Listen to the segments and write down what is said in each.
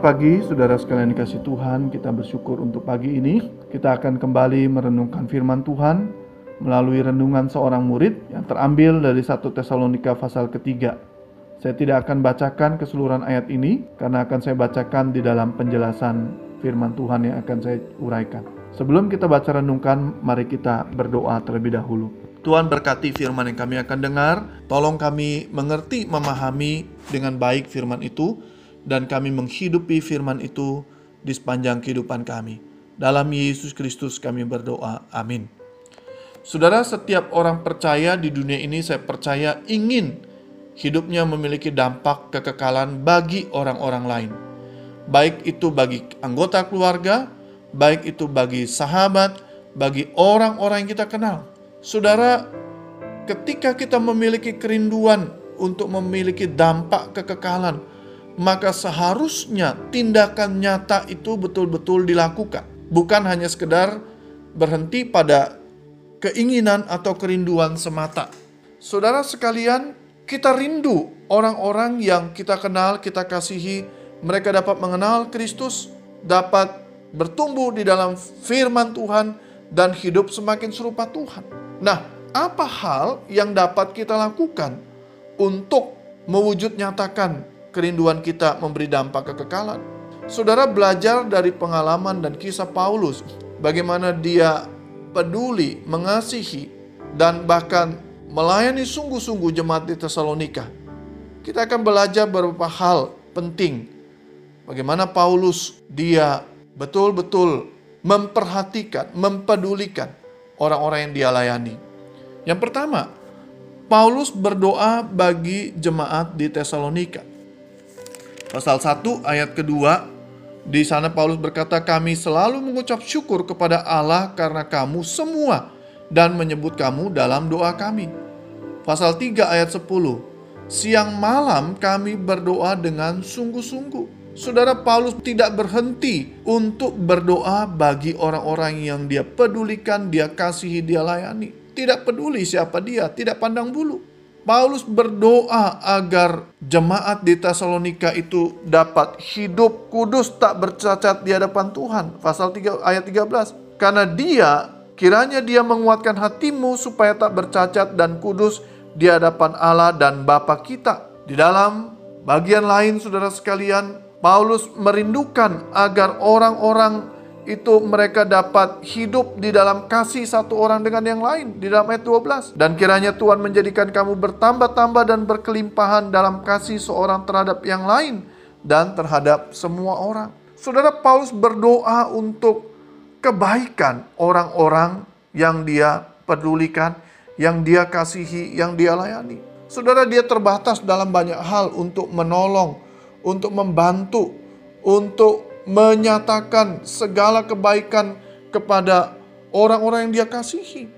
Pagi, saudara sekalian dikasih Tuhan. Kita bersyukur untuk pagi ini. Kita akan kembali merenungkan firman Tuhan melalui renungan seorang murid yang terambil dari 1 Tesalonika pasal ketiga. Saya tidak akan bacakan keseluruhan ayat ini karena akan saya bacakan di dalam penjelasan firman Tuhan yang akan saya uraikan. Sebelum kita baca renungkan, mari kita berdoa terlebih dahulu. Tuhan berkati firman yang kami akan dengar. Tolong kami mengerti, memahami dengan baik firman itu dan kami menghidupi firman itu di sepanjang kehidupan kami. Dalam Yesus Kristus kami berdoa. Amin. Saudara, setiap orang percaya di dunia ini saya percaya ingin hidupnya memiliki dampak kekekalan bagi orang-orang lain. Baik itu bagi anggota keluarga, baik itu bagi sahabat, bagi orang-orang yang kita kenal. Saudara, ketika kita memiliki kerinduan untuk memiliki dampak kekekalan, maka seharusnya tindakan nyata itu betul-betul dilakukan. Bukan hanya sekedar berhenti pada keinginan atau kerinduan semata. Saudara sekalian, kita rindu orang-orang yang kita kenal, kita kasihi, mereka dapat mengenal Kristus, dapat bertumbuh di dalam firman Tuhan, dan hidup semakin serupa Tuhan. Nah, apa hal yang dapat kita lakukan untuk mewujud nyatakan kerinduan kita memberi dampak kekekalan. Saudara belajar dari pengalaman dan kisah Paulus, bagaimana dia peduli, mengasihi, dan bahkan melayani sungguh-sungguh jemaat di Tesalonika. Kita akan belajar beberapa hal penting. Bagaimana Paulus dia betul-betul memperhatikan, mempedulikan orang-orang yang dia layani. Yang pertama, Paulus berdoa bagi jemaat di Tesalonika. Pasal 1 ayat kedua, di sana Paulus berkata, "Kami selalu mengucap syukur kepada Allah karena kamu semua dan menyebut kamu dalam doa kami." Pasal 3 ayat 10, "Siang malam kami berdoa dengan sungguh-sungguh." Saudara Paulus tidak berhenti untuk berdoa bagi orang-orang yang dia pedulikan, dia kasihi, dia layani. Tidak peduli siapa dia, tidak pandang bulu. Paulus berdoa agar jemaat di Tesalonika itu dapat hidup kudus tak bercacat di hadapan Tuhan. Pasal 3 ayat 13. Karena dia kiranya dia menguatkan hatimu supaya tak bercacat dan kudus di hadapan Allah dan Bapa kita. Di dalam bagian lain saudara sekalian, Paulus merindukan agar orang-orang itu mereka dapat hidup di dalam kasih satu orang dengan yang lain di dalam ayat 12 dan kiranya Tuhan menjadikan kamu bertambah-tambah dan berkelimpahan dalam kasih seorang terhadap yang lain dan terhadap semua orang. Saudara Paulus berdoa untuk kebaikan orang-orang yang dia pedulikan, yang dia kasihi, yang dia layani. Saudara dia terbatas dalam banyak hal untuk menolong, untuk membantu, untuk menyatakan segala kebaikan kepada orang-orang yang dia kasihi.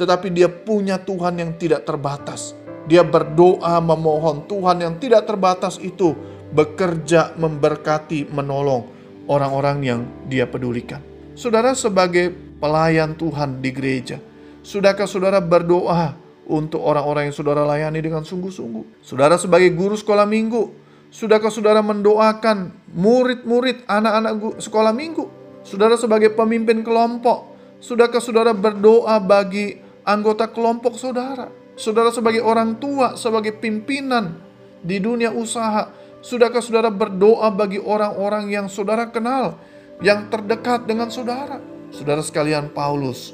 Tetapi dia punya Tuhan yang tidak terbatas. Dia berdoa memohon Tuhan yang tidak terbatas itu bekerja memberkati menolong orang-orang yang dia pedulikan. Saudara sebagai pelayan Tuhan di gereja, sudahkah saudara berdoa untuk orang-orang yang saudara layani dengan sungguh-sungguh? Saudara sebagai guru sekolah minggu, Sudahkah saudara mendoakan murid-murid anak-anak sekolah minggu? Saudara sebagai pemimpin kelompok, sudahkah saudara berdoa bagi anggota kelompok saudara? Saudara sebagai orang tua, sebagai pimpinan di dunia usaha, sudahkah saudara berdoa bagi orang-orang yang saudara kenal, yang terdekat dengan saudara? Saudara sekalian Paulus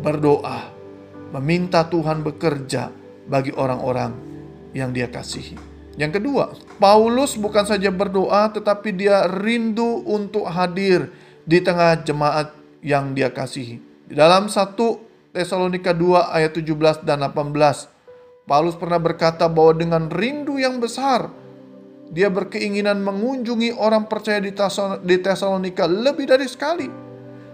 berdoa, meminta Tuhan bekerja bagi orang-orang yang dia kasihi. Yang kedua, Paulus bukan saja berdoa tetapi dia rindu untuk hadir di tengah jemaat yang dia kasihi. Di dalam 1 Tesalonika 2 ayat 17 dan 18, Paulus pernah berkata bahwa dengan rindu yang besar dia berkeinginan mengunjungi orang percaya di Tesalonika lebih dari sekali.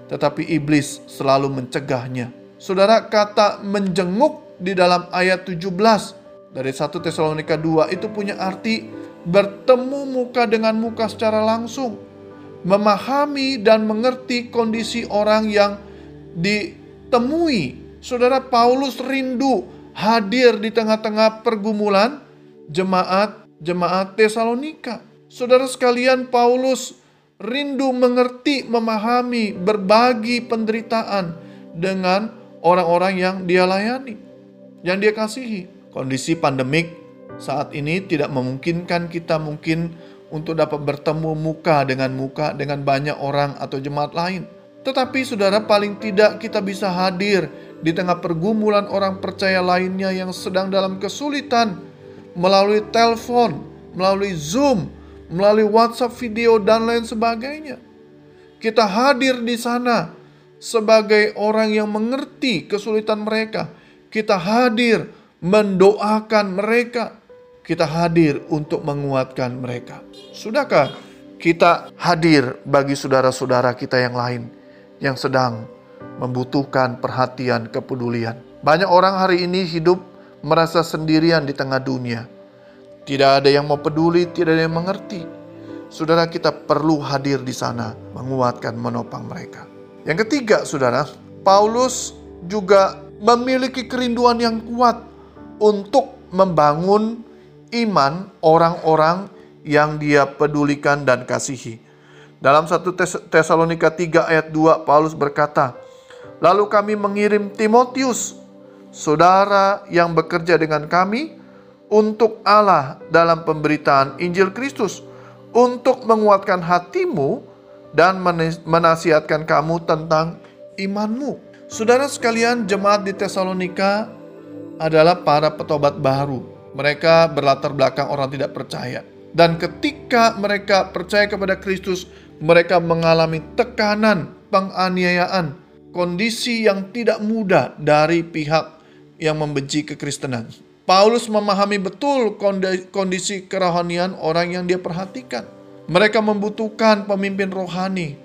Tetapi iblis selalu mencegahnya. Saudara kata menjenguk di dalam ayat 17 dari 1 Tesalonika 2 itu punya arti bertemu muka dengan muka secara langsung, memahami dan mengerti kondisi orang yang ditemui. Saudara Paulus rindu hadir di tengah-tengah pergumulan jemaat jemaat Tesalonika. Saudara sekalian, Paulus rindu mengerti, memahami, berbagi penderitaan dengan orang-orang yang dia layani, yang dia kasihi. Kondisi pandemik saat ini tidak memungkinkan kita mungkin untuk dapat bertemu muka dengan muka dengan banyak orang atau jemaat lain. Tetapi saudara paling tidak kita bisa hadir di tengah pergumulan orang percaya lainnya yang sedang dalam kesulitan melalui telepon, melalui Zoom, melalui WhatsApp video dan lain sebagainya. Kita hadir di sana sebagai orang yang mengerti kesulitan mereka. Kita hadir mendoakan mereka. Kita hadir untuk menguatkan mereka. Sudahkah kita hadir bagi saudara-saudara kita yang lain yang sedang membutuhkan perhatian, kepedulian. Banyak orang hari ini hidup merasa sendirian di tengah dunia. Tidak ada yang mau peduli, tidak ada yang mengerti. Saudara kita perlu hadir di sana, menguatkan, menopang mereka. Yang ketiga, saudara, Paulus juga memiliki kerinduan yang kuat untuk membangun iman orang-orang yang dia pedulikan dan kasihi. Dalam 1 Tesalonika 3 ayat 2 Paulus berkata, "Lalu kami mengirim Timotius, saudara yang bekerja dengan kami untuk Allah dalam pemberitaan Injil Kristus, untuk menguatkan hatimu dan menasihatkan kamu tentang imanmu." Saudara sekalian, jemaat di Tesalonika adalah para petobat baru. Mereka berlatar belakang orang tidak percaya. Dan ketika mereka percaya kepada Kristus, mereka mengalami tekanan, penganiayaan, kondisi yang tidak mudah dari pihak yang membenci kekristenan. Paulus memahami betul kondisi kerohanian orang yang dia perhatikan. Mereka membutuhkan pemimpin rohani.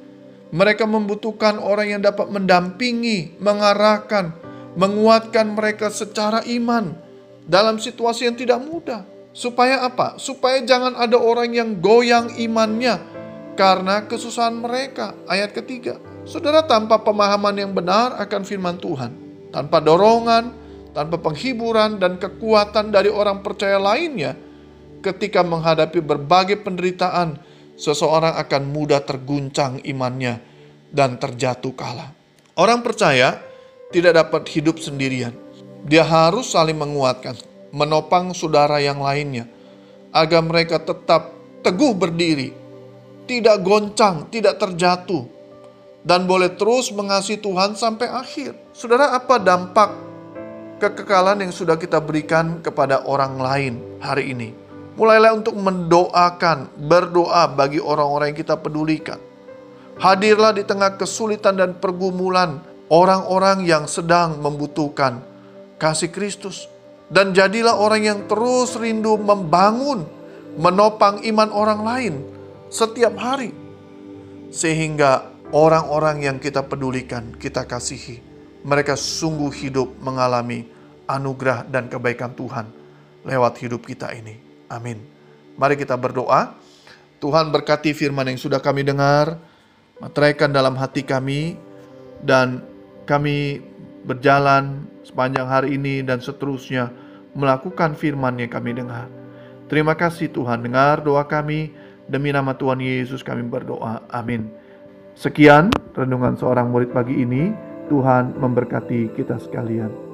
Mereka membutuhkan orang yang dapat mendampingi, mengarahkan, menguatkan mereka secara iman dalam situasi yang tidak mudah. Supaya apa? Supaya jangan ada orang yang goyang imannya karena kesusahan mereka. Ayat ketiga, saudara tanpa pemahaman yang benar akan firman Tuhan, tanpa dorongan, tanpa penghiburan dan kekuatan dari orang percaya lainnya, ketika menghadapi berbagai penderitaan, seseorang akan mudah terguncang imannya dan terjatuh kalah. Orang percaya tidak dapat hidup sendirian. Dia harus saling menguatkan, menopang saudara yang lainnya, agar mereka tetap teguh berdiri tidak goncang, tidak terjatuh, dan boleh terus mengasihi Tuhan sampai akhir. Saudara, apa dampak kekekalan yang sudah kita berikan kepada orang lain hari ini? Mulailah untuk mendoakan, berdoa bagi orang-orang yang kita pedulikan. Hadirlah di tengah kesulitan dan pergumulan orang-orang yang sedang membutuhkan kasih Kristus. Dan jadilah orang yang terus rindu membangun, menopang iman orang lain setiap hari, sehingga orang-orang yang kita pedulikan, kita kasihi, mereka sungguh hidup mengalami anugerah dan kebaikan Tuhan lewat hidup kita ini. Amin. Mari kita berdoa. Tuhan berkati firman yang sudah kami dengar, materaikan dalam hati kami, dan kami berjalan sepanjang hari ini dan seterusnya melakukan firman yang kami dengar. Terima kasih Tuhan, dengar doa kami. Demi nama Tuhan Yesus kami berdoa. Amin. Sekian renungan seorang murid pagi ini. Tuhan memberkati kita sekalian.